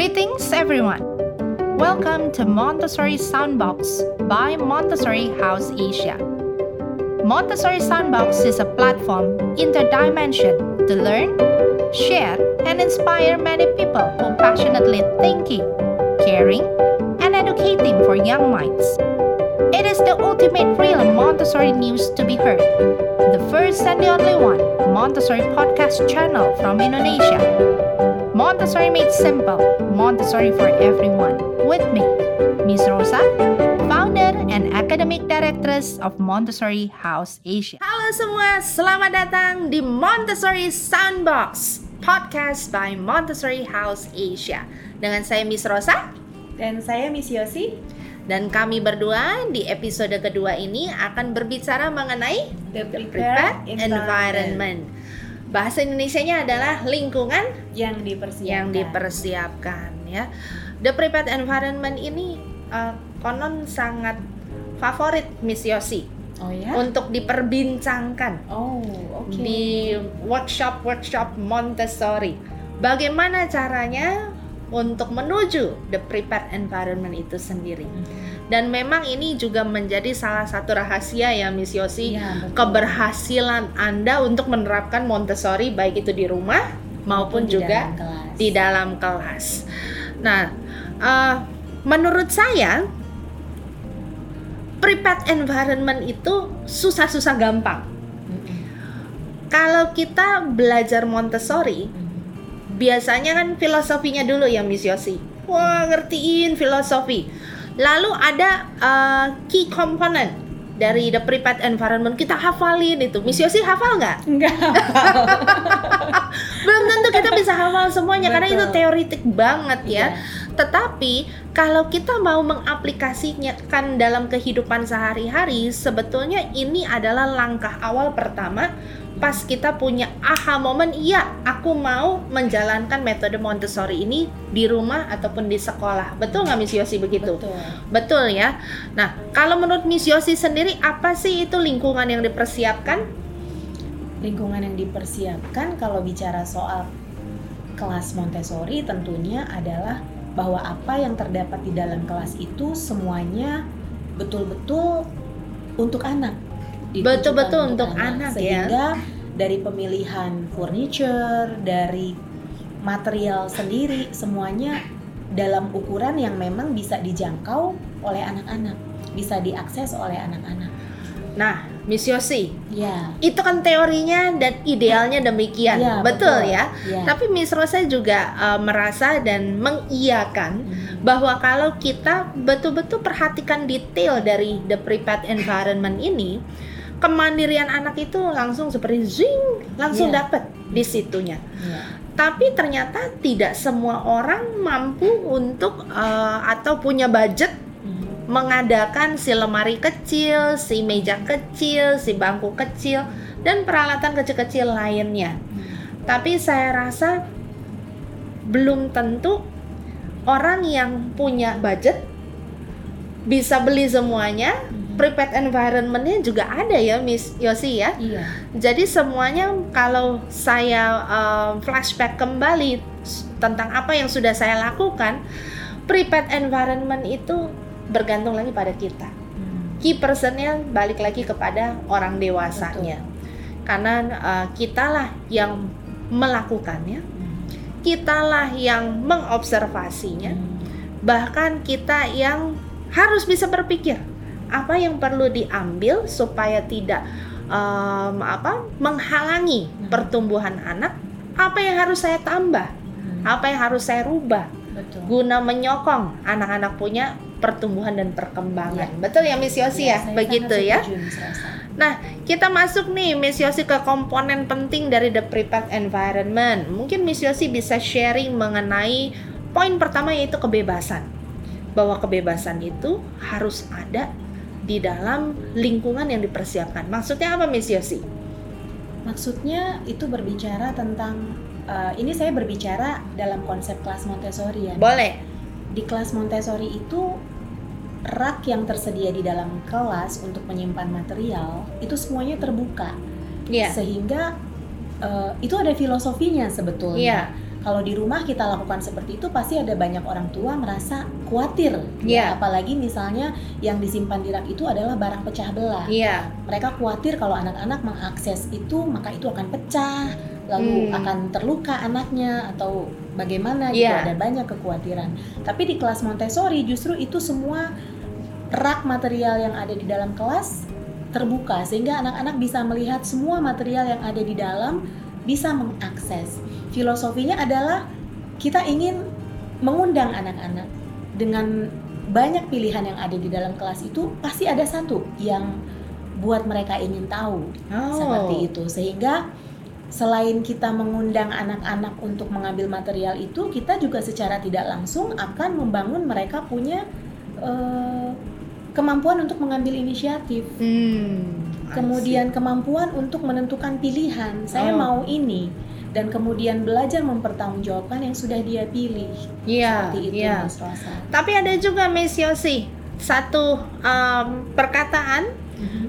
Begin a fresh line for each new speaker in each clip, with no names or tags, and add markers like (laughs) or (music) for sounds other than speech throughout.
Greetings, everyone. Welcome to Montessori Soundbox by Montessori House Asia. Montessori Soundbox is a platform interdimension to learn, share, and inspire many people who passionately thinking, caring, and educating for young minds. It is the ultimate real Montessori news to be heard. The first and the only one Montessori podcast channel from Indonesia. Montessori made simple, Montessori for everyone. With me, Miss Rosa, founder and academic directress of Montessori House Asia. Halo semua, selamat datang di Montessori Soundbox, podcast by Montessori House Asia. Dengan saya Miss Rosa
Dan saya Miss Yosi
dan kami berdua di episode kedua ini akan berbicara mengenai
The
prepared environment. Bahasa Indonesianya adalah lingkungan
yang dipersiapkan.
yang dipersiapkan ya. The prepared environment ini uh, konon sangat favorit Miss Yosi
Oh ya?
untuk diperbincangkan
Oh, oke.
di workshop workshop Montessori. Bagaimana caranya untuk menuju the prepared environment itu sendiri. Dan memang ini juga menjadi salah satu rahasia ya Miss Yosi
betul.
keberhasilan Anda untuk menerapkan Montessori baik itu di rumah maupun
di
juga
dalam kelas.
di dalam kelas. Nah, eh, menurut saya prepared environment itu susah-susah gampang. Kalau kita belajar Montessori, biasanya kan filosofinya dulu ya Miss Yosi. Wah, ngertiin filosofi. Lalu ada uh, key component dari the prepared environment kita hafalin itu. Miss Yosi hafal nggak?
Enggak. (laughs)
Belum tentu kita bisa hafal semuanya karena itu
Betul.
teoritik banget ya.
Iya.
Tetapi kalau kita mau mengaplikasikan dalam kehidupan sehari-hari, sebetulnya ini adalah langkah awal pertama pas kita punya aha moment, iya aku mau menjalankan metode Montessori ini di rumah ataupun di sekolah. Betul nggak Miss Yosi begitu?
Betul.
Betul ya. Nah, kalau menurut Miss Yosi sendiri apa sih itu lingkungan yang dipersiapkan?
Lingkungan yang dipersiapkan kalau bicara soal kelas Montessori tentunya adalah bahwa apa yang terdapat di dalam kelas itu semuanya betul-betul untuk anak.
Betul-betul untuk anak, ya.
Sehingga dari pemilihan furniture, dari material sendiri semuanya dalam ukuran yang memang bisa dijangkau oleh anak-anak, bisa diakses oleh anak-anak.
Nah, Miss Yosi,
Ya.
itu kan teorinya dan idealnya demikian,
Iya,
betul,
betul.
ya.
Ya.
Tapi Miss Rosa juga uh, merasa dan mengiyakan
Hmm.
bahwa kalau kita betul-betul perhatikan detail dari the prepared environment ini, kemandirian anak itu langsung seperti zing, langsung
Iya.
dapat di situnya.
Ya.
Tapi ternyata tidak semua orang mampu untuk uh, atau punya budget
Hmm.
mengadakan si lemari kecil, si meja kecil, si bangku kecil, dan peralatan kecil-kecil lainnya. Tapi saya rasa belum tentu orang yang punya budget bisa beli semuanya. Prepared environment-nya juga ada ya, Miss Yosi ya.
Iya.
Jadi semuanya kalau saya um, flashback kembali tentang apa yang sudah saya lakukan, prepared environment itu bergantung lagi pada kita.
Hmm.
Key personnya balik lagi kepada orang dewasanya. Karena uh, kitalah yang melakukannya,
Hmm.
kitalah yang mengobservasinya,
Hmm.
bahkan kita yang harus bisa berpikir apa yang perlu diambil supaya tidak um, apa menghalangi
Hmm.
pertumbuhan anak, apa yang harus saya tambah,
Hmm.
apa yang harus saya rubah
Betul.
guna menyokong anak-anak punya pertumbuhan dan perkembangan.
Ya.
Betul ya Miss Yosi ya?
saya
Begitu ya. Nah, kita masuk nih Miss Yosi ke komponen penting dari the prepared environment. Mungkin Miss Yosi bisa sharing mengenai poin pertama yaitu kebebasan. Bahwa kebebasan itu harus ada di dalam lingkungan yang dipersiapkan. Maksudnya apa Miss Yosi?
Maksudnya itu berbicara tentang eh, ini saya berbicara dalam konsep kelas Montessori ya.
Boleh.
Di kelas Montessori itu rak yang tersedia di dalam kelas untuk menyimpan material itu semuanya terbuka
Iya.
sehingga eh, itu ada filosofinya sebetulnya.
Iya.
Kalau di rumah kita lakukan seperti itu pasti ada banyak orang tua merasa khawatir
Iya.
ya apalagi misalnya yang disimpan di rak itu adalah barang pecah belah
Iya.
mereka khawatir kalau anak-anak mengakses itu maka itu akan pecah lalu
Hmm.
akan terluka anaknya atau bagaimana gitu
Iya.
ada banyak kekhawatiran tapi di kelas Montessori justru itu semua rak material yang ada di dalam kelas terbuka sehingga anak-anak bisa melihat semua material yang ada di dalam bisa mengakses filosofinya adalah kita ingin mengundang anak-anak dengan banyak pilihan yang ada di dalam kelas itu pasti ada satu yang buat mereka ingin tahu
Oh.
seperti itu sehingga selain kita mengundang anak-anak untuk mengambil material itu kita juga secara tidak langsung akan membangun mereka punya eh, kemampuan untuk mengambil inisiatif
Hmm.
Kemudian kemampuan untuk menentukan pilihan saya
Oh.
mau ini dan kemudian belajar mempertanggungjawabkan yang sudah dia pilih.
Iya.
seperti itu
Iya.
Mas Rosa
Tapi ada juga Miss Yosi satu um, perkataan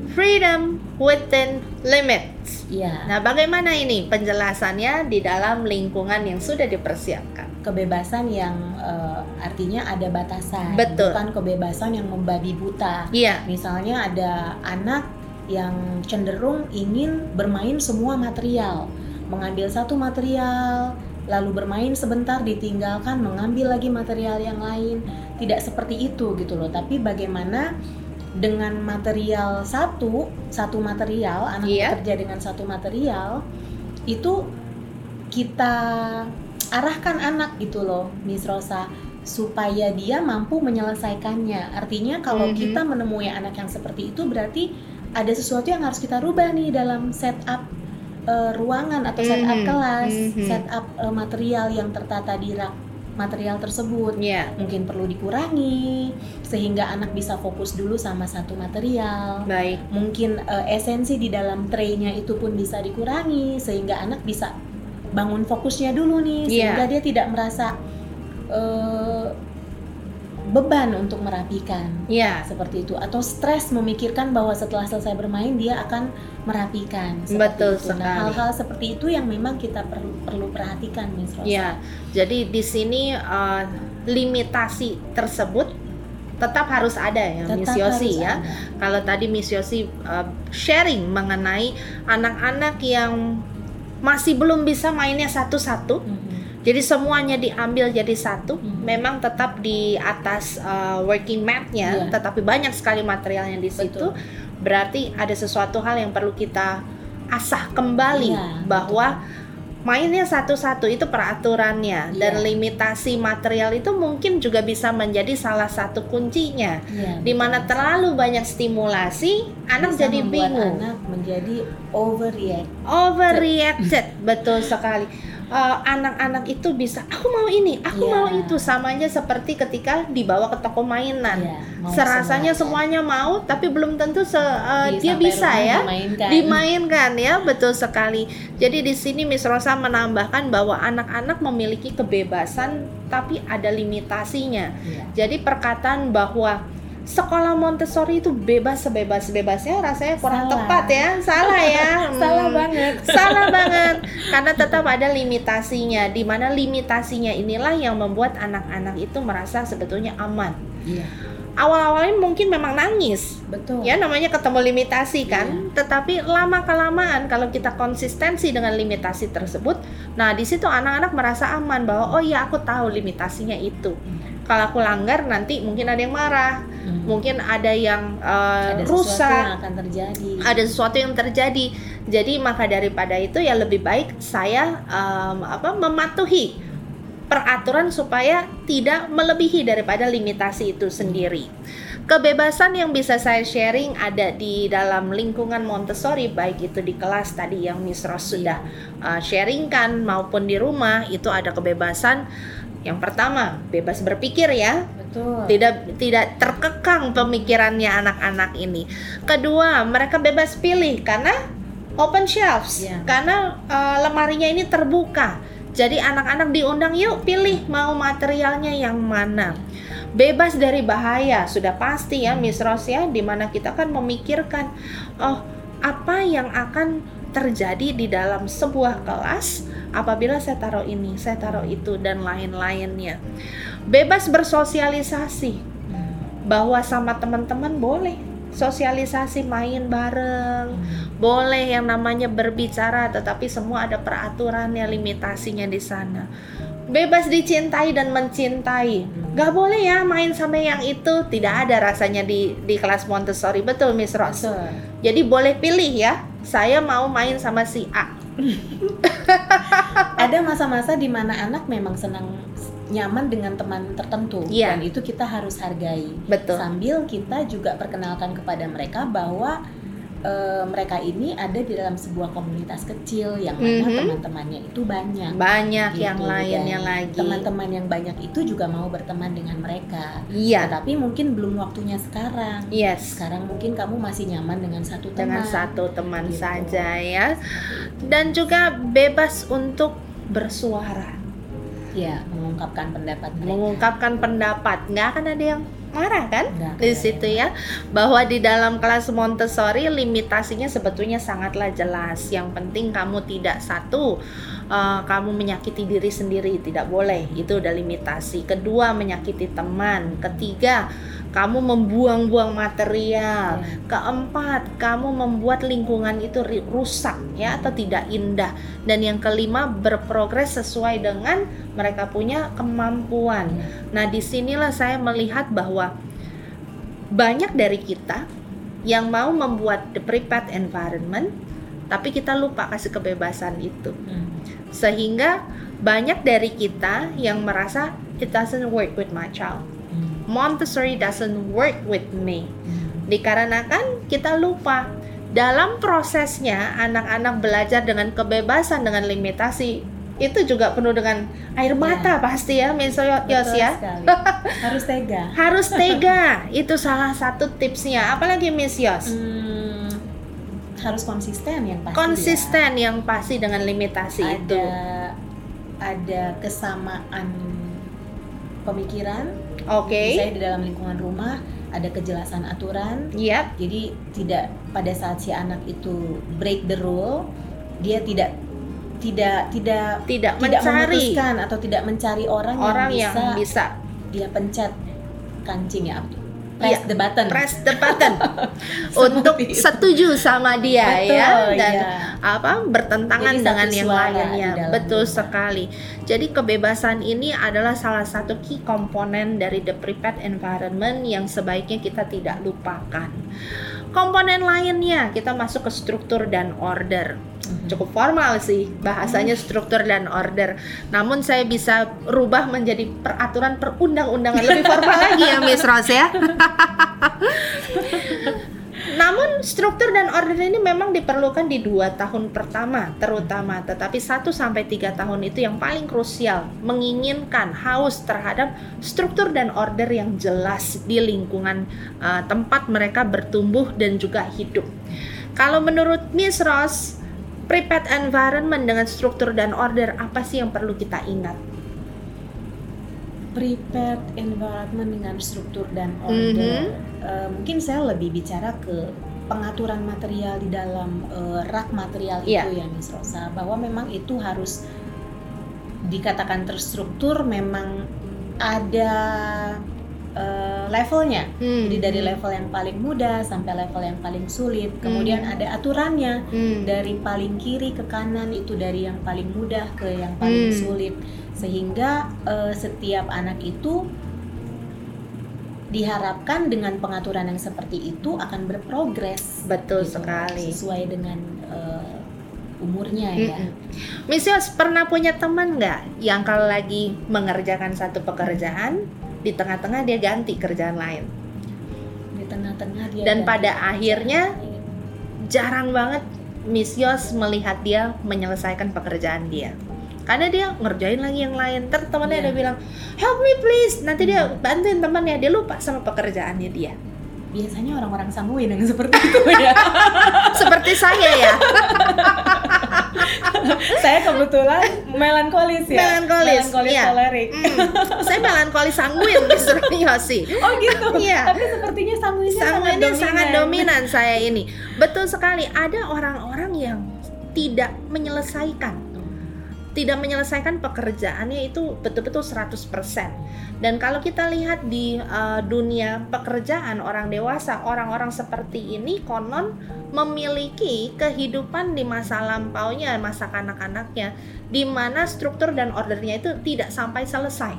freedom within limits.
Iya
Nah, bagaimana ini penjelasannya di dalam lingkungan yang sudah dipersiapkan?
kebebasan yang eh, artinya ada batasan
Betul.
bukan kebebasan yang membabi buta
Iya.
Misalnya ada anak yang cenderung ingin bermain semua material, mengambil satu material, lalu bermain sebentar ditinggalkan, mengambil lagi material yang lain. Tidak seperti itu gitu loh. Tapi bagaimana dengan material satu, satu material, anak
Iya.
bekerja dengan satu material, itu kita arahkan anak gitu loh, Miss Rosa supaya dia mampu menyelesaikannya. Artinya kalau
Mhm.
kita menemui anak yang seperti itu berarti ada sesuatu yang harus kita rubah nih dalam setup eh, ruangan atau setup
Mhm.
kelas,
Mhm.
setup eh, material yang tertata di rak material tersebut.
Iya.
Mungkin perlu dikurangi sehingga anak bisa fokus dulu sama satu material.
Baik.
Mungkin eh, esensi di dalam tray-nya itu pun bisa dikurangi sehingga anak bisa bangun fokusnya dulu nih
Iya.
sehingga dia tidak merasa eh, beban untuk merapikan
Iya.
seperti itu atau stres memikirkan bahwa setelah selesai bermain dia akan merapikan seperti
Betul
itu. Nah,
sekali.
hal-hal seperti itu yang memang kita perlu perlu perhatikan Miss Rosa.
Iya. Jadi di sini uh, limitasi tersebut tetap harus ada ya Miss
Tetap
Yosi
harus
ya.
ada.
Kalau tadi Miss Yosi uh, sharing mengenai anak-anak yang masih belum bisa mainnya satu-satu,
Mhm.
Jadi semuanya diambil jadi satu.
Mhm.
Memang tetap di atas uh, working mat-nya,
Iya.
tetapi banyak sekali materialnya di situ.
Betul.
Berarti ada sesuatu hal yang perlu kita asah kembali
Iya,
bahwa mainnya satu-satu itu peraturannya dan
Iya.
limitasi material itu mungkin juga bisa menjadi salah satu kuncinya.
Iya,
Di mana
betul.
terlalu banyak stimulasi, anak
Bisa
jadi bingung.
anak menjadi overreact.
overreacted betul sekali Eh, anak-anak itu bisa aku mau ini aku
Iya.
mau itu sama aja seperti ketika dibawa ke toko mainan
mau
serasanya
semua,
semuanya mau tapi belum tentu se-
Di-
dia bisa ya
dimainkan.
dimainkan ya betul sekali jadi di sini Miss Rosa menambahkan bahwa anak-anak memiliki kebebasan tapi ada limitasinya
Iya.
jadi perkataan bahwa sekolah Montessori itu bebas sebebas-bebasnya rasanya kurang
Salah.
tepat ya salah ya (laughs)
Salah
Hmm.
banget. (laughs)
salah banget karena tetap ada limitasinya di mana limitasinya inilah yang membuat anak-anak itu merasa sebetulnya aman
Iya,
awal-awalnya mungkin memang nangis
betul.
ya namanya ketemu limitasi kan
Iya.
tetapi lama kelamaan kalau kita konsistensi dengan limitasi tersebut nah di situ anak-anak merasa aman bahwa oh iya aku tahu limitasinya itu kalau aku langgar nanti mungkin ada yang marah
Hmm.
mungkin ada yang eh,
ada
rusak
yang akan terjadi.
ada sesuatu yang terjadi. Jadi maka daripada itu ya lebih baik saya em, apa mematuhi peraturan supaya tidak melebihi daripada limitasi itu sendiri. Kebebasan yang bisa saya sharing ada di dalam lingkungan Montessori baik itu di kelas tadi yang Miss Ros sudah uh, sharingkan maupun di rumah itu ada kebebasan yang pertama bebas berpikir ya
Betul.
tidak tidak terkekang pemikirannya anak-anak ini. Kedua, mereka bebas pilih karena open shelves,
Iya.
karena eh, lemarinya ini terbuka. Jadi anak-anak diundang yuk pilih mau materialnya yang mana. Bebas dari bahaya sudah pasti ya Miss Ros ya, di mana kita kan memikirkan oh apa yang akan terjadi di dalam sebuah kelas apabila saya taruh ini, saya taruh itu dan lain-lainnya. Bebas bersosialisasi bahwa sama teman-teman boleh sosialisasi main bareng, boleh yang namanya berbicara tetapi semua ada peraturannya, limitasinya di sana. Bebas dicintai dan mencintai. Gak boleh ya main sama yang itu, tidak ada rasanya di di kelas Montessori. Betul Miss Ross.
Betul.
Jadi boleh pilih ya. Saya mau main sama si A. (laughs)
Ada masa-masa di mana anak memang senang nyaman dengan teman tertentu
Iya.
dan itu kita harus hargai.
Betul.
Sambil kita juga perkenalkan kepada mereka bahwa eh, mereka ini ada di dalam sebuah komunitas kecil yang mana
Mhm.
teman-temannya itu banyak.
Banyak
Gitu,
yang lainnya
dan
lagi.
Teman-teman yang banyak itu juga mau berteman dengan mereka.
Iya.
Tetapi mungkin belum waktunya sekarang.
Yes.
Sekarang mungkin kamu masih nyaman dengan satu teman.
Dengan satu teman
Gitu.
saja ya. Dan juga bebas untuk bersuara,
Ya, mengungkapkan pendapat mereka.
mengungkapkan pendapat. Nggak akan ada yang marah kan?
Nggak
di
ada
situ
yang
ya. Bahwa di dalam kelas Montessori limitasinya sebetulnya sangatlah jelas. Yang penting kamu tidak satu eh, kamu menyakiti diri sendiri tidak boleh. Itu udah limitasi. Kedua menyakiti teman. Ketiga kamu membuang-buang material.
Ya.
keempat kamu membuat lingkungan itu rusak ya atau tidak indah. Dan yang kelima berprogres sesuai dengan mereka punya kemampuan.
Ya.
Nah, di sinilah saya melihat bahwa banyak dari kita yang mau membuat the prepared environment, tapi kita lupa kasih kebebasan itu.
Hmm.
Sehingga banyak dari kita yang merasa it doesn't work with my child.
Hmm.
Montessori doesn't work with me.
Hmm.
Dikarenakan kita lupa dalam prosesnya anak-anak belajar dengan kebebasan dengan limitasi itu juga penuh dengan air mata pasti ya, Miss Yos ya.
Harus tega. (laughs)
harus tega (laughs) itu salah satu tipsnya apalagi Miss Yos
Hmm, harus konsisten yang pasti.
konsisten yang pasti dengan limitasi
ya.
itu
Ada ada kesamaan pemikiran.
oke
Misalnya di dalam lingkungan rumah ada kejelasan aturan.
Yap,
Jadi tidak pada saat si anak itu break the rule, dia tidak tidak tidak
tidak
tidak
mencari
atau tidak mencari orang,
orang
yang
yang
bisa
bisa
dia pencet kancing ya press
Iya,
the button.
Press the button. (laughs) Untuk
itu.
setuju sama dia
Betul,
ya. Dan
iya.
apa bertentangan
Jadi
dengan yang lainnya. betul sekali. Jadi kebebasan ini adalah salah satu key komponen dari the prepared environment yang sebaiknya kita tidak lupakan. Komponen lainnya kita masuk ke struktur dan order. Cukup formal sih bahasanya struktur dan order. Namun saya bisa rubah menjadi peraturan perundang-undangan lebih formal (laughs) lagi ya Miss Rose ya. (laughs) Namun struktur dan order ini memang diperlukan di dua tahun pertama terutama, tetapi 1 sampai 3 tahun itu yang paling krusial, menginginkan haus terhadap struktur dan order yang jelas di lingkungan uh, tempat mereka bertumbuh dan juga hidup. Kalau menurut Miss Ross, prepared environment dengan struktur dan order apa sih yang perlu kita ingat?
prepared environment dengan struktur dan order.
Mhm.
Eh, mungkin saya lebih bicara ke pengaturan material di dalam eh, rak material
Iya.
itu ya Miss Rosa, bahwa memang itu harus dikatakan terstruktur, memang ada eh, levelnya.
Hmm.
Jadi dari level yang paling mudah sampai level yang paling sulit. Kemudian
Hmm.
ada aturannya
Hmm.
dari paling kiri ke kanan itu dari yang paling mudah ke yang paling
Hmm.
sulit sehingga eh, setiap anak itu diharapkan dengan pengaturan yang seperti itu akan berprogres
Betul
gitu,
sekali.
sesuai dengan eh, umurnya ya
Mm-mm. Miss Yos pernah punya teman nggak yang kalau lagi mengerjakan satu pekerjaan di tengah-tengah dia ganti kerjaan lain?
di tengah-tengah dia
Dan
ganti
pada akhirnya. Jarang banget Miss Yos melihat dia menyelesaikan pekerjaan dia. Karena dia ngerjain lagi yang lain. Terus temannya
Iya.
ada bilang, "Help me please." Nanti dia bantuin temannya, dia lupa sama pekerjaannya dia.
biasanya orang-orang sanguin yang seperti itu ya (laughs)
Seperti saya ya. (laughs)
saya kebetulan melankolis ya
Melankolis, iya.
kolerik
Hmm, saya melankolis sanguin Mr. Yosi. (laughs)
oh gitu
Iya.
tapi sepertinya sanguinnya
sangat
dominan
sangat dominan saya ini. Betul sekali. Ada orang-orang yang tidak menyelesaikan tidak menyelesaikan pekerjaannya itu betul-betul 100%. Dan kalau kita lihat di uh, dunia pekerjaan orang dewasa, orang-orang seperti ini konon memiliki kehidupan di masa lampaunya, masa kanak-kanaknya, di mana struktur dan ordernya itu tidak sampai selesai.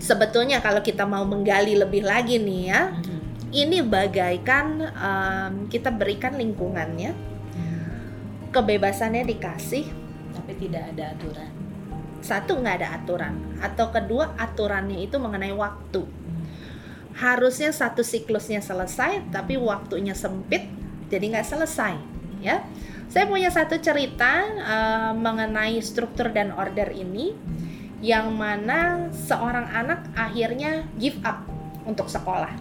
Sebetulnya kalau kita mau menggali lebih lagi nih ya, ini bagaikan um, kita berikan lingkungannya, kebebasannya dikasih,
tapi tidak ada aturan.
Satu nggak ada aturan. Atau kedua aturannya itu mengenai waktu. Harusnya satu siklusnya selesai tapi waktunya sempit jadi nggak selesai ya. Saya punya satu cerita uh, mengenai struktur dan order ini yang mana seorang anak akhirnya give up untuk sekolah.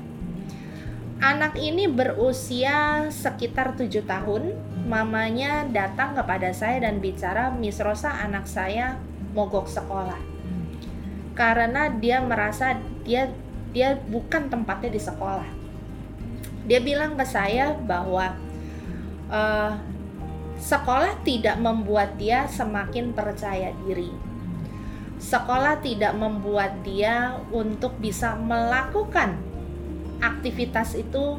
Anak ini berusia sekitar tujuh tahun mamanya datang kepada saya dan bicara, Miss Rosa anak saya mogok sekolah. Karena dia merasa dia dia bukan tempatnya di sekolah. Dia bilang ke saya bahwa uh, sekolah tidak membuat dia semakin percaya diri. Sekolah tidak membuat dia untuk bisa melakukan aktivitas itu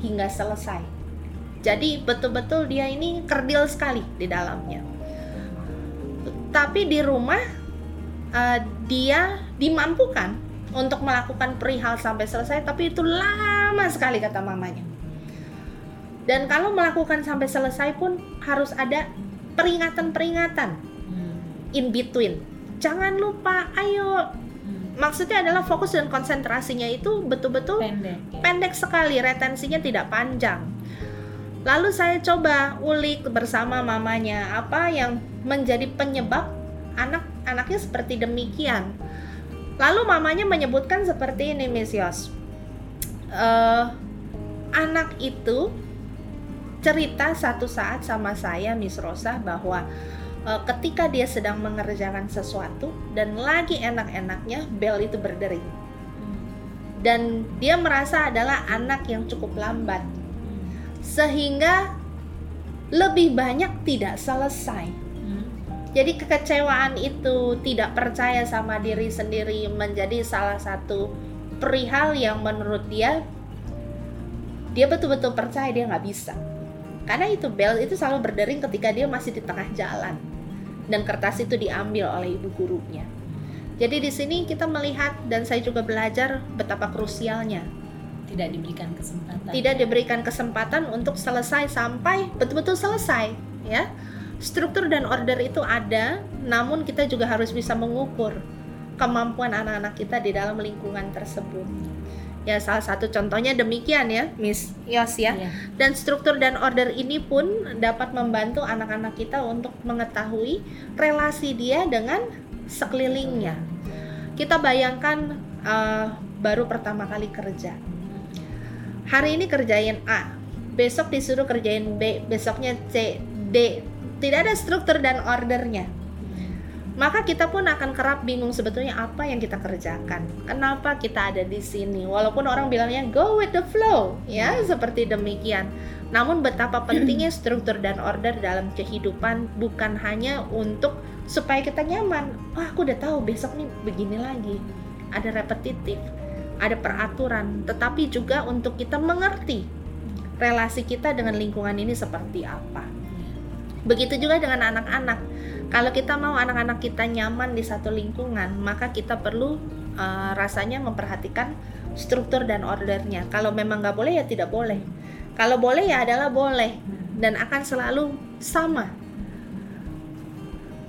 hingga selesai jadi betul-betul dia ini kerdil sekali di dalamnya. Tapi di rumah uh, dia dimampukan untuk melakukan perihal sampai selesai, tapi itu lama sekali kata mamanya. Dan kalau melakukan sampai selesai pun harus ada peringatan-peringatan hmm. in between. Jangan lupa, ayo. Hmm. Maksudnya adalah fokus dan konsentrasinya itu betul-betul pendek, ya? pendek sekali, retensinya tidak panjang Lalu saya coba ulik bersama mamanya apa yang menjadi penyebab anak-anaknya seperti demikian. Lalu mamanya menyebutkan seperti ini, Miss Yos. Uh, anak itu cerita satu saat sama saya, Miss Rosa, bahwa uh, ketika dia sedang mengerjakan sesuatu dan lagi enak-enaknya, bel itu berdering. Dan dia merasa adalah anak yang cukup lambat sehingga lebih banyak tidak selesai. Jadi kekecewaan itu tidak percaya sama diri sendiri menjadi salah satu perihal yang menurut dia dia betul-betul percaya dia nggak bisa. Karena itu bel itu selalu berdering ketika dia masih di tengah jalan dan kertas itu diambil oleh ibu gurunya. Jadi di sini kita melihat dan saya juga belajar betapa krusialnya
tidak diberikan kesempatan.
Tidak diberikan kesempatan untuk selesai sampai betul-betul selesai ya. Struktur dan order itu ada namun kita juga harus bisa mengukur kemampuan anak-anak kita di dalam lingkungan tersebut. Ya salah satu contohnya demikian ya Miss Yos ya. Iya. dan struktur dan order ini pun dapat membantu anak-anak kita untuk mengetahui relasi dia dengan sekelilingnya. Kita bayangkan uh, baru pertama kali kerja hari ini kerjain A besok disuruh kerjain B besoknya C D tidak ada struktur dan ordernya maka kita pun akan kerap bingung sebetulnya apa yang kita kerjakan. Kenapa kita ada di sini? Walaupun orang bilangnya go with the flow, ya seperti demikian. Namun betapa pentingnya (clears throat) struktur dan order dalam kehidupan bukan hanya untuk supaya kita nyaman. Wah, oh, aku udah tahu besok nih begini lagi. Ada repetitif ada peraturan, tetapi juga untuk kita mengerti relasi kita dengan lingkungan ini seperti apa. Begitu juga dengan anak-anak. Kalau kita mau anak-anak kita nyaman di satu lingkungan, maka kita perlu uh, rasanya memperhatikan struktur dan ordernya. Kalau memang nggak boleh ya tidak boleh. Kalau boleh ya adalah boleh dan akan selalu sama.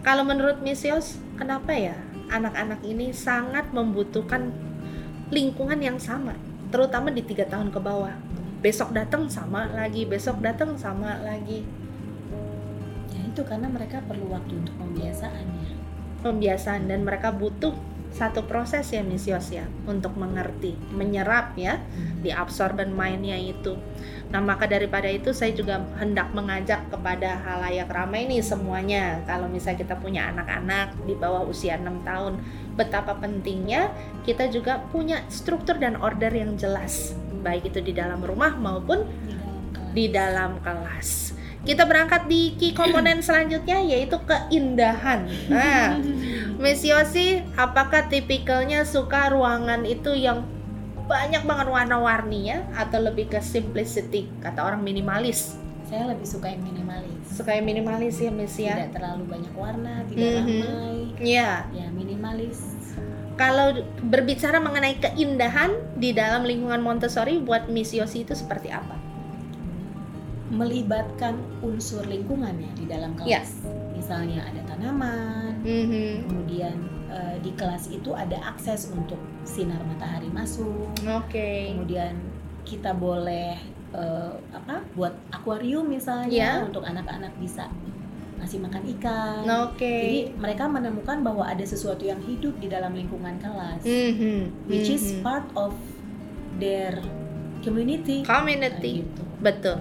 Kalau menurut Misios, kenapa ya anak-anak ini sangat membutuhkan lingkungan yang sama terutama di tiga tahun ke bawah besok datang sama lagi besok datang sama lagi
ya itu karena mereka perlu waktu untuk pembiasaan ya
pembiasaan dan mereka butuh satu proses ya Miss Yos ya untuk mengerti, menyerap ya, hmm. diabsorben mainnya itu. Nah maka daripada itu saya juga hendak mengajak kepada halayak ramai nih semuanya kalau misalnya kita punya anak-anak di bawah usia 6 tahun betapa pentingnya kita juga punya struktur dan order yang jelas baik itu di dalam rumah maupun di dalam kelas. kita berangkat di key komponen (clears throat) selanjutnya yaitu keindahan. Nah, Miss Yosi, apakah tipikalnya suka ruangan itu yang banyak banget warna-warni ya atau lebih ke simplicity kata orang minimalis?
Saya lebih suka yang minimalis.
Suka yang minimalis ya Miss ya?
Tidak terlalu banyak warna, tidak
Mhm.
ramai.
Iya.
Ya minimalis.
Kalau berbicara mengenai keindahan di dalam lingkungan Montessori buat Miss Yosi itu seperti apa?
Melibatkan unsur lingkungannya di dalam kelas.
Ya.
Misalnya ada tanaman,
Mhm.
kemudian eh, di kelas itu ada akses untuk sinar matahari masuk.
Oke.
kemudian kita boleh eh, apa buat akuarium misalnya
Ya.
untuk anak-anak bisa ngasih makan ikan
Oke.
jadi mereka menemukan bahwa ada sesuatu yang hidup di dalam lingkungan kelas
Mhm.
which is
Mhm.
part of their community
community.
Kayak gitu.
Betul.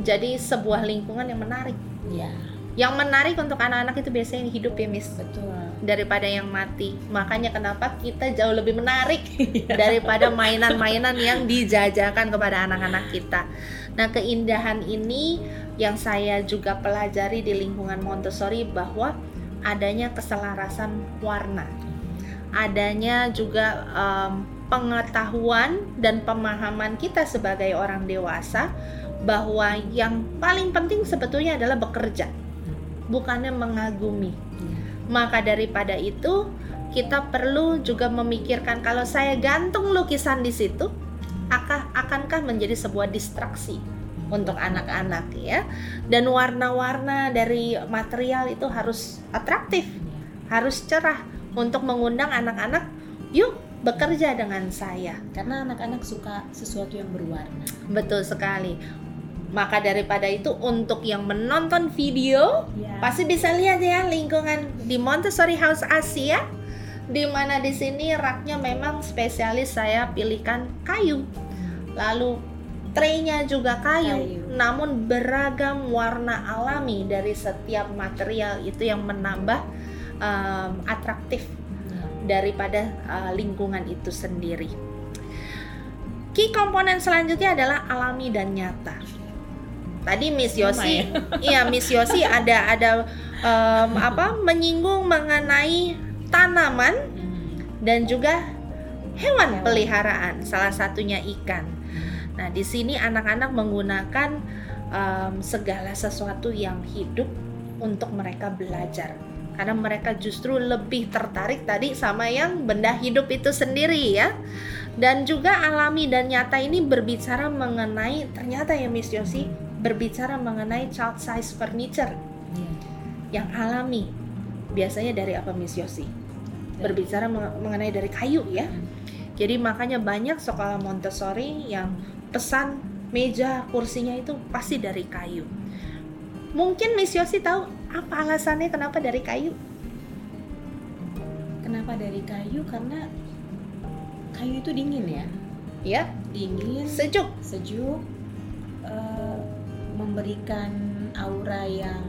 Jadi sebuah lingkungan yang menarik.
ya
Yang menarik untuk anak-anak itu biasanya yang hidup ya, Miss.
betul
daripada yang mati. Makanya kenapa kita jauh lebih menarik (laughs) daripada mainan-mainan yang dijajakan kepada anak-anak kita. Nah, keindahan ini yang saya juga pelajari di lingkungan Montessori bahwa adanya keselarasan warna. Adanya juga em, pengetahuan dan pemahaman kita sebagai orang dewasa bahwa yang paling penting sebetulnya adalah bekerja, bukannya mengagumi.
Ya.
Maka daripada itu, kita perlu juga memikirkan kalau saya gantung lukisan di situ, akah akankah menjadi sebuah distraksi untuk anak-anak ya. Dan warna-warna dari material itu harus atraktif, harus cerah untuk mengundang anak-anak, yuk bekerja dengan saya.
karena anak-anak suka sesuatu yang berwarna
Betul sekali. Maka daripada itu untuk yang menonton video
ya.
Pasti bisa lihat ya lingkungan di Montessori House Asia di mana di sini raknya memang spesialis saya pilihkan kayu. Lalu traynya juga kayu,
Kayu.
namun beragam warna alami dari setiap material itu yang menambah um, atraktif daripada uh, lingkungan itu sendiri. Key komponen selanjutnya adalah alami dan nyata. Tadi Miss Yosi,
ya? (laughs)
iya Miss Yosi ada ada em, apa menyinggung mengenai tanaman dan juga hewan peliharaan, salah satunya ikan. Nah, di sini anak-anak menggunakan em, segala sesuatu yang hidup untuk mereka belajar. Karena mereka justru lebih tertarik tadi sama yang benda hidup itu sendiri ya. Dan juga alami dan nyata ini berbicara mengenai ternyata ya Miss Yosi berbicara mengenai child size furniture
Ya.
yang alami. Biasanya dari apa Miss Yosi? Berbicara meng- mengenai dari kayu ya. Jadi makanya banyak sekolah Montessori yang pesan meja kursinya itu pasti dari kayu. Mungkin Miss Yosi tahu apa alasannya kenapa dari kayu?
Kenapa dari kayu? Karena kayu itu dingin ya,
Ya,
dingin,
sejuk.
sejuk, eh, memberikan aura yang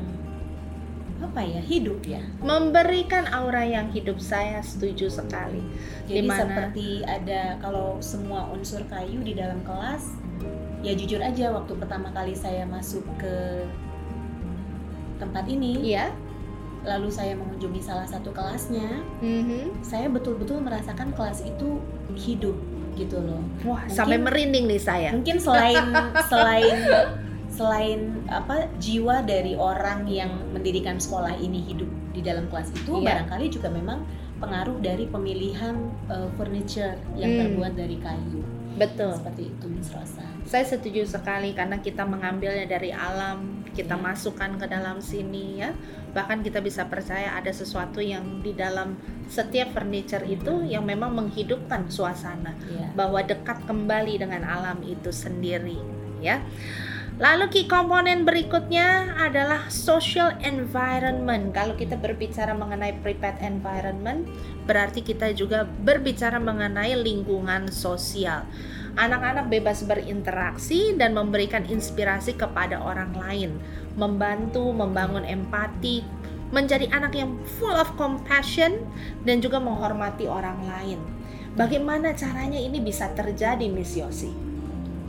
apa ya hidup ya.
Memberikan aura yang hidup saya setuju sekali.
Jadi
Dimana-
seperti ada kalau semua unsur kayu di dalam kelas, ya jujur aja waktu pertama kali saya masuk ke tempat ini,
Iya.
lalu saya mengunjungi salah satu kelasnya,
Mhm.
saya betul-betul merasakan kelas itu hidup gitu loh.
Wah,
Mungkin-
sampai merinding nih saya.
Mungkin selain selain (laughs) selain apa jiwa dari orang yang mendirikan sekolah ini hidup di dalam kelas itu
Iya.
barangkali juga memang pengaruh dari pemilihan uh, furniture yang
Hmm.
terbuat dari kayu
Betul.
seperti itu Miss Rosa.
Saya setuju sekali karena kita mengambilnya dari alam, kita
Ya.
masukkan ke dalam sini ya. Bahkan kita bisa percaya ada sesuatu yang di dalam setiap furniture itu yang memang menghidupkan suasana,
Ya.
bahwa dekat kembali dengan alam itu sendiri ya. Lalu key komponen berikutnya adalah social environment. Kalau kita berbicara mengenai prepared environment, berarti kita juga berbicara mengenai lingkungan sosial. Anak-anak bebas berinteraksi dan memberikan inspirasi kepada orang lain, membantu, membangun empati, menjadi anak yang full of compassion dan juga menghormati orang lain. Bagaimana caranya ini bisa terjadi, Miss Yosi?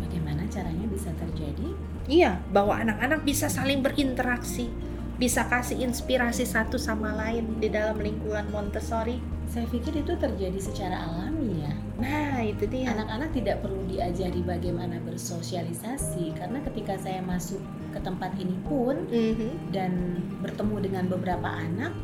Bagaimana caranya bisa terjadi?
Iya, bahwa anak-anak bisa saling berinteraksi, bisa kasih inspirasi satu sama lain di dalam lingkungan Montessori.
Saya pikir itu terjadi secara alami ya.
Nah, itu dia.
Anak-anak tidak perlu diajari bagaimana bersosialisasi karena ketika saya masuk ke tempat ini pun
Mhm.
dan bertemu dengan beberapa anak,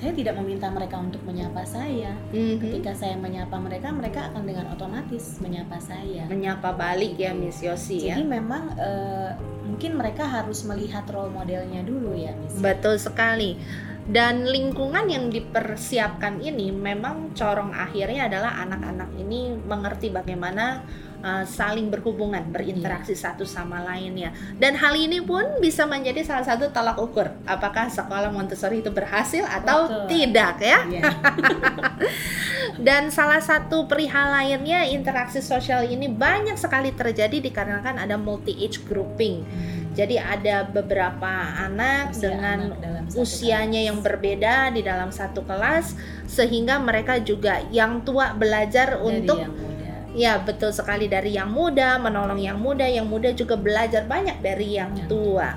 saya tidak meminta mereka untuk menyapa saya.
Mhm.
Ketika saya menyapa mereka, mereka akan dengan otomatis menyapa saya.
Menyapa balik ya Miss Yosi ya.
Jadi memang eh, mungkin mereka harus melihat role modelnya dulu ya, Miss.
Betul sekali. Dan lingkungan yang dipersiapkan ini memang corong akhirnya adalah anak-anak ini mengerti bagaimana uh, saling berhubungan, berinteraksi satu sama lainnya. Dan hal ini pun bisa menjadi salah satu tolak ukur apakah sekolah Montessori itu berhasil atau
Betul.
tidak ya.
Iya. (laughs)
Dan salah satu perihal lainnya interaksi sosial ini banyak sekali terjadi dikarenakan ada multi age grouping. Jadi ada beberapa anak
Usia
dengan
anak
usianya
kelas.
yang berbeda di dalam satu kelas sehingga mereka juga yang tua belajar
Dari
untuk
yang.
Ya betul sekali. Dari yang muda menolong yang muda yang muda juga belajar banyak dari yang
Ya.
tua.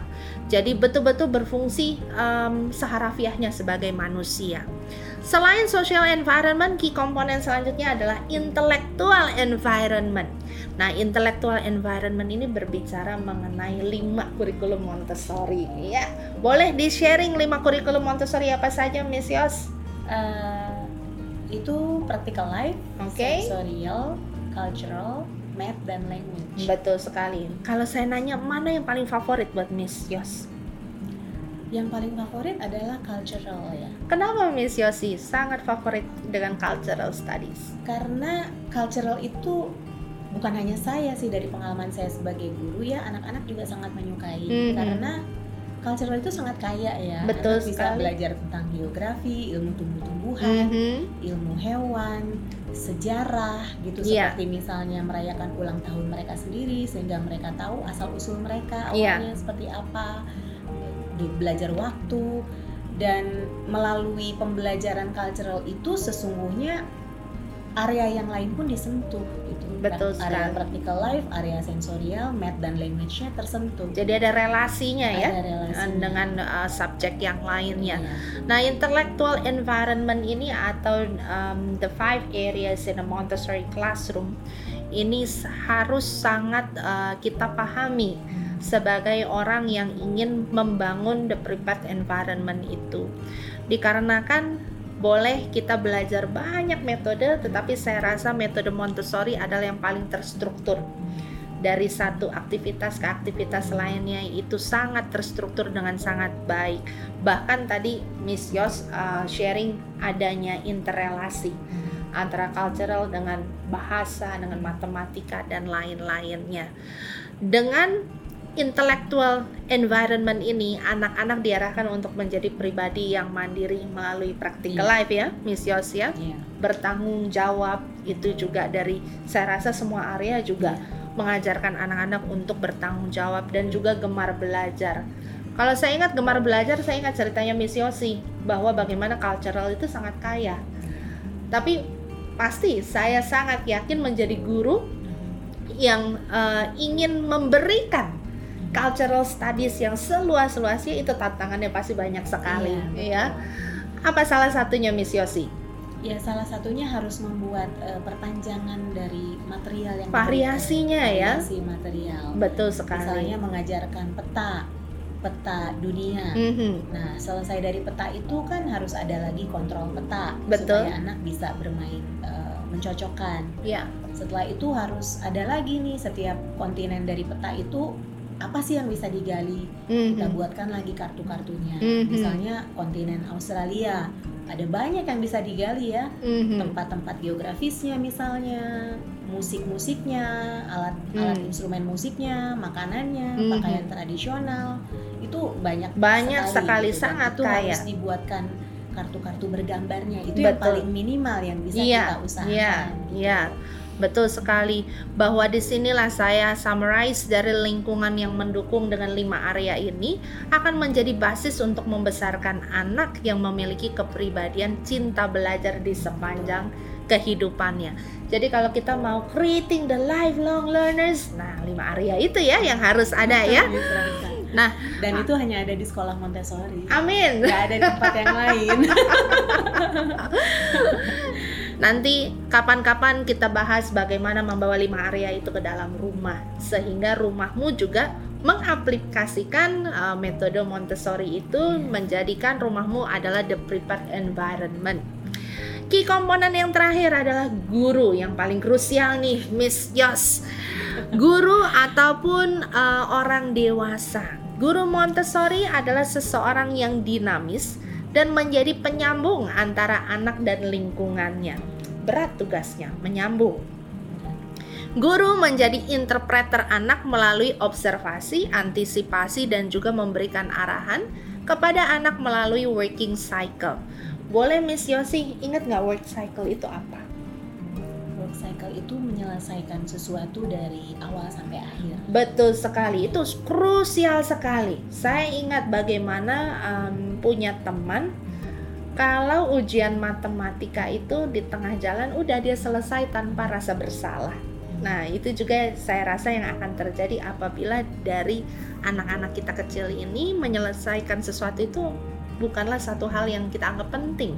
Jadi betul-betul berfungsi em, seharafiahnya sebagai manusia. Selain social environment key komponen selanjutnya adalah intellectual environment. Nah intellectual environment ini berbicara mengenai lima kurikulum Montessori. Ya boleh di sharing lima kurikulum Montessori apa saja Miss Yos?
Eh, itu practical life,
Oke.
sensorial, cultural, math dan language.
Betul sekali. Kalau saya nanya mana yang paling favorit buat Miss Yos?
Yang paling favorit adalah cultural ya.
Kenapa Miss Yosi sangat favorit dengan cultural studies?
Karena cultural itu bukan hanya saya sih dari pengalaman saya sebagai guru ya, anak-anak juga sangat menyukai
Mhm.
karena cultural itu sangat kaya ya.
Betul
Anak bisa
sekali.
belajar tentang geografi, ilmu tumbuh-tumbuhan,
Mhm.
ilmu hewan, sejarah gitu
Iya.
seperti misalnya merayakan ulang tahun mereka sendiri sehingga mereka tahu asal usul mereka
Iya.
awalnya seperti apa, belajar waktu dan melalui pembelajaran cultural itu sesungguhnya area yang lain pun disentuh gitu.
Betul
area
sekali.
practical life, area sensorial, math dan language-nya tersentuh.
Jadi ada relasinya ya
Ada relasinya.
dengan uh, subjek yang lainnya.
Iya.
Nah, intellectual environment ini atau um, the five areas in a Montessori classroom ini harus sangat uh, kita pahami sebagai orang yang ingin membangun the prepared environment itu. Dikarenakan boleh kita belajar banyak metode, tetapi saya rasa metode Montessori adalah yang paling terstruktur. Dari satu aktivitas ke aktivitas lainnya itu sangat terstruktur dengan sangat baik. Bahkan tadi Miss Yos uh, sharing adanya interrelasi antara cultural dengan bahasa, dengan matematika dan lain-lainnya. Dengan intellectual environment ini, anak-anak diarahkan untuk menjadi pribadi yang mandiri melalui practical
Iya.
life ya, Miss Yos ya.
Iya.
Bertanggung jawab itu juga dari saya rasa semua area juga mengajarkan anak-anak untuk bertanggung jawab dan juga gemar belajar. Kalau saya ingat gemar belajar, saya ingat ceritanya Miss Yosi bahwa bagaimana cultural itu sangat kaya. Tapi pasti saya sangat yakin menjadi guru yang eh, ingin memberikan cultural studies yang seluas-luasnya itu tantangannya pasti banyak sekali
Iya,
ya. Apa salah satunya Miss Yosi?
Ya salah satunya harus membuat eh, perpanjangan dari material yang
Variasinya ya.
diberikan. Variasi material.
Betul sekali.
Misalnya mengajarkan peta, peta dunia.
Mhm.
Nah, selesai dari peta itu kan harus ada lagi kontrol peta
Betul.
supaya anak bisa bermain eh, mencocokkan.
Ya,
Setelah itu harus ada lagi nih setiap kontinen dari peta itu apa sih yang bisa digali? Kita
Mhm.
buatkan lagi kartu-kartunya.
Mhm.
Misalnya kontinen Australia, ada banyak yang bisa digali ya.
Mhm.
Tempat-tempat geografisnya misalnya, musik-musiknya, alat-alat
Hmm.
instrumen musiknya, makanannya,
Mhm.
pakaian tradisional, itu banyak
Banyak sekali,
gitu. Dan
sangat
itu
kaya.
harus dibuatkan kartu-kartu bergambarnya. Itu yang
Betul.
paling minimal yang bisa
Iya,
kita usahakan.
Iya,
gitu.
iya. Betul sekali bahwa di sinilah saya summarize dari lingkungan yang mendukung dengan lima area ini akan menjadi basis untuk membesarkan anak yang memiliki kepribadian cinta belajar di sepanjang kehidupannya. Jadi kalau kita mau creating the lifelong learners, nah lima area itu ya yang harus ada ya.
Nah, dan itu hanya ada di sekolah Montessori.
Amin.
Gak ada di tempat yang lain. (laughs)
Nanti kapan-kapan kita bahas bagaimana membawa lima area itu ke dalam rumah sehingga rumahmu juga mengaplikasikan uh, metode Montessori itu menjadikan rumahmu adalah the prepared environment. Key komponen yang terakhir adalah guru yang paling krusial nih, Miss Yos. Guru ataupun uh, orang dewasa. Guru Montessori adalah seseorang yang dinamis dan menjadi penyambung antara anak dan lingkungannya. Berat tugasnya menyambung. Guru menjadi interpreter anak melalui observasi, antisipasi, dan juga memberikan arahan kepada anak melalui working cycle. Boleh Miss Yosi, ingat nggak work cycle itu apa?
Work cycle itu menyelesaikan sesuatu dari awal sampai akhir.
Betul sekali, itu krusial sekali. Saya ingat bagaimana um, punya teman kalau ujian matematika itu di tengah jalan udah dia selesai tanpa rasa bersalah. Nah, itu juga saya rasa yang akan terjadi apabila dari anak-anak kita kecil ini menyelesaikan sesuatu itu bukanlah satu hal yang kita anggap penting.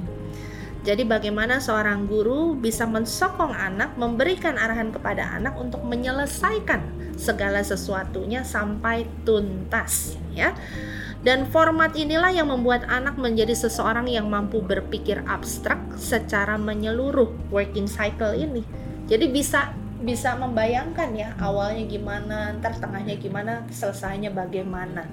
Jadi bagaimana seorang guru bisa mensokong anak, memberikan arahan kepada anak untuk menyelesaikan segala sesuatunya sampai tuntas, ya. Dan format inilah yang membuat anak menjadi seseorang yang mampu berpikir abstrak secara menyeluruh working cycle ini. Jadi bisa bisa membayangkan ya awalnya gimana, ntar tengahnya gimana, selesainya bagaimana.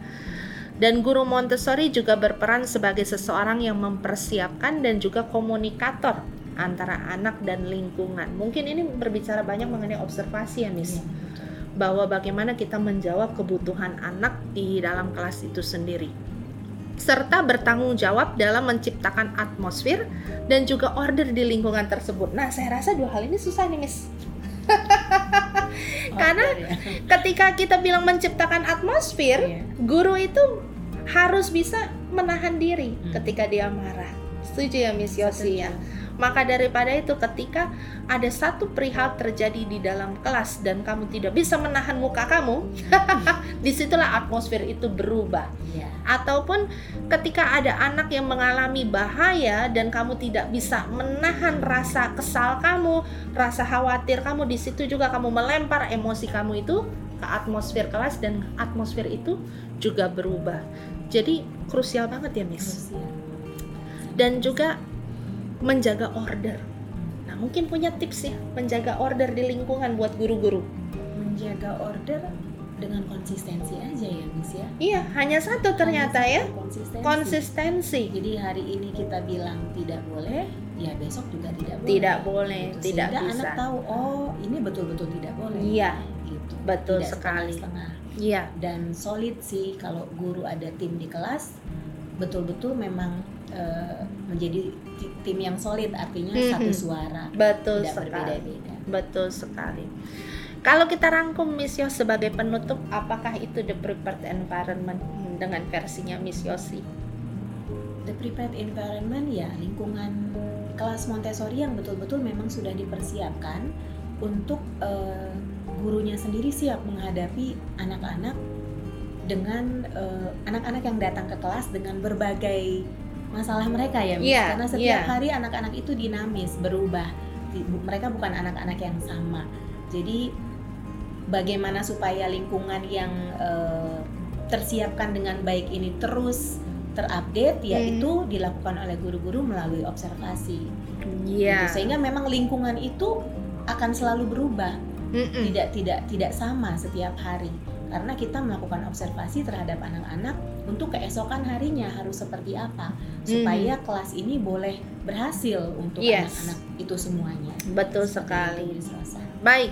Dan guru Montessori juga berperan sebagai seseorang yang mempersiapkan dan juga komunikator antara anak dan lingkungan. Mungkin ini berbicara banyak mengenai observasi ya, Miss. Ya bahwa bagaimana kita menjawab kebutuhan anak di dalam kelas itu sendiri serta bertanggung jawab dalam menciptakan atmosfer dan juga order di lingkungan tersebut. Nah, saya rasa dua hal ini susah nih, Miss. (laughs) Karena ya. ketika kita bilang menciptakan atmosfer, iya. guru itu harus bisa menahan diri hmm. ketika dia marah. Setuju ya, Miss Yosi ya? Maka daripada itu ketika ada satu perihal terjadi di dalam kelas dan kamu tidak bisa menahan muka kamu, (laughs) di situlah atmosfer itu berubah. Yeah. Ataupun ketika ada anak yang mengalami bahaya dan kamu tidak bisa menahan rasa kesal kamu, rasa khawatir kamu, di situ juga kamu melempar emosi kamu itu ke atmosfer kelas dan atmosfer itu juga berubah. Jadi krusial banget ya, Miss. Dan juga menjaga order. Nah, mungkin punya tips ya menjaga order di lingkungan buat guru-guru.
Menjaga order dengan konsistensi aja ya, Miss ya.
Iya, hanya satu ternyata hanya ya.
Konsistensi.
konsistensi.
Jadi hari ini kita bilang tidak boleh, ya besok juga tidak boleh.
Tidak boleh, gitu. tidak
Sehingga
bisa.
anak tahu, oh ini betul-betul tidak boleh.
Iya,
gitu.
Betul
tidak
sekali.
Setengah.
Iya.
Dan solid sih kalau guru ada tim di kelas, betul-betul memang uh, menjadi tim yang solid artinya mm -hmm. satu suara
betul tidak sekali. berbeda-beda. Betul sekali. Kalau kita rangkum Miss Yos sebagai penutup apakah itu the prepared environment dengan versinya Miss Yosi?
The prepared environment ya lingkungan kelas Montessori yang betul-betul memang sudah dipersiapkan untuk uh, gurunya sendiri siap menghadapi anak-anak dengan eh, anak-anak uh, yang datang ke kelas dengan berbagai masalah mereka ya,
Yeah,
karena setiap
yeah.
hari anak-anak itu dinamis, berubah. Mereka bukan anak-anak yang sama. Jadi bagaimana supaya lingkungan yang uh, tersiapkan dengan baik ini terus terupdate hmm. yaitu dilakukan oleh guru-guru melalui observasi.
Yeah.
Gitu. Sehingga memang lingkungan itu akan selalu berubah. Mm -mm. Tidak tidak tidak sama setiap hari karena kita melakukan observasi terhadap anak-anak untuk keesokan harinya harus seperti apa supaya hmm. kelas ini boleh berhasil untuk anak anak-anak itu semuanya.
Betul sekali. Baik.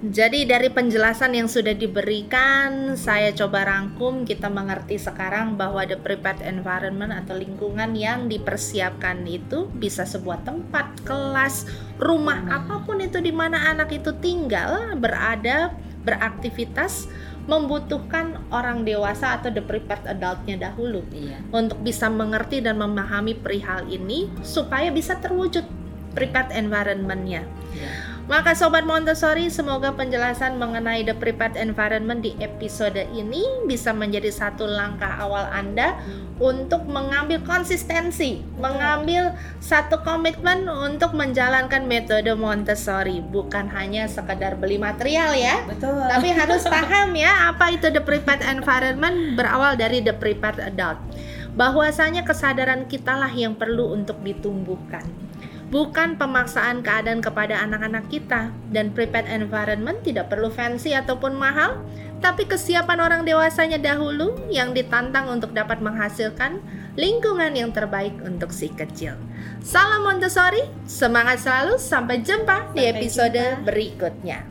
Jadi dari penjelasan yang sudah diberikan, saya coba rangkum kita mengerti sekarang bahwa the prepared environment atau lingkungan yang dipersiapkan itu bisa sebuah tempat, kelas, rumah, apa pun itu di mana anak itu tinggal, berada, beraktivitas, membutuhkan orang dewasa atau the prepared adultnya dahulu
Iya.
untuk bisa mengerti dan memahami perihal ini supaya bisa terwujud prepared environment-nya.
Iya.
Maka Sobat Montessori, semoga penjelasan mengenai the prepared environment di episode ini bisa menjadi satu langkah awal Anda untuk mengambil konsistensi, mengambil satu komitmen untuk menjalankan metode Montessori, bukan hanya sekedar beli material ya.
Betul.
Tapi (laughs) harus paham ya apa itu the prepared environment berawal dari the prepared adult. Bahwasanya kesadaran kitalah yang perlu untuk ditumbuhkan. Bukan pemaksaan keadaan kepada anak-anak kita dan prepared environment tidak perlu fancy ataupun mahal, tapi kesiapan orang dewasanya dahulu yang ditantang untuk dapat menghasilkan lingkungan yang terbaik untuk si kecil. Salam Montessori, semangat selalu, sampai jumpa di episode
jumpa.
berikutnya.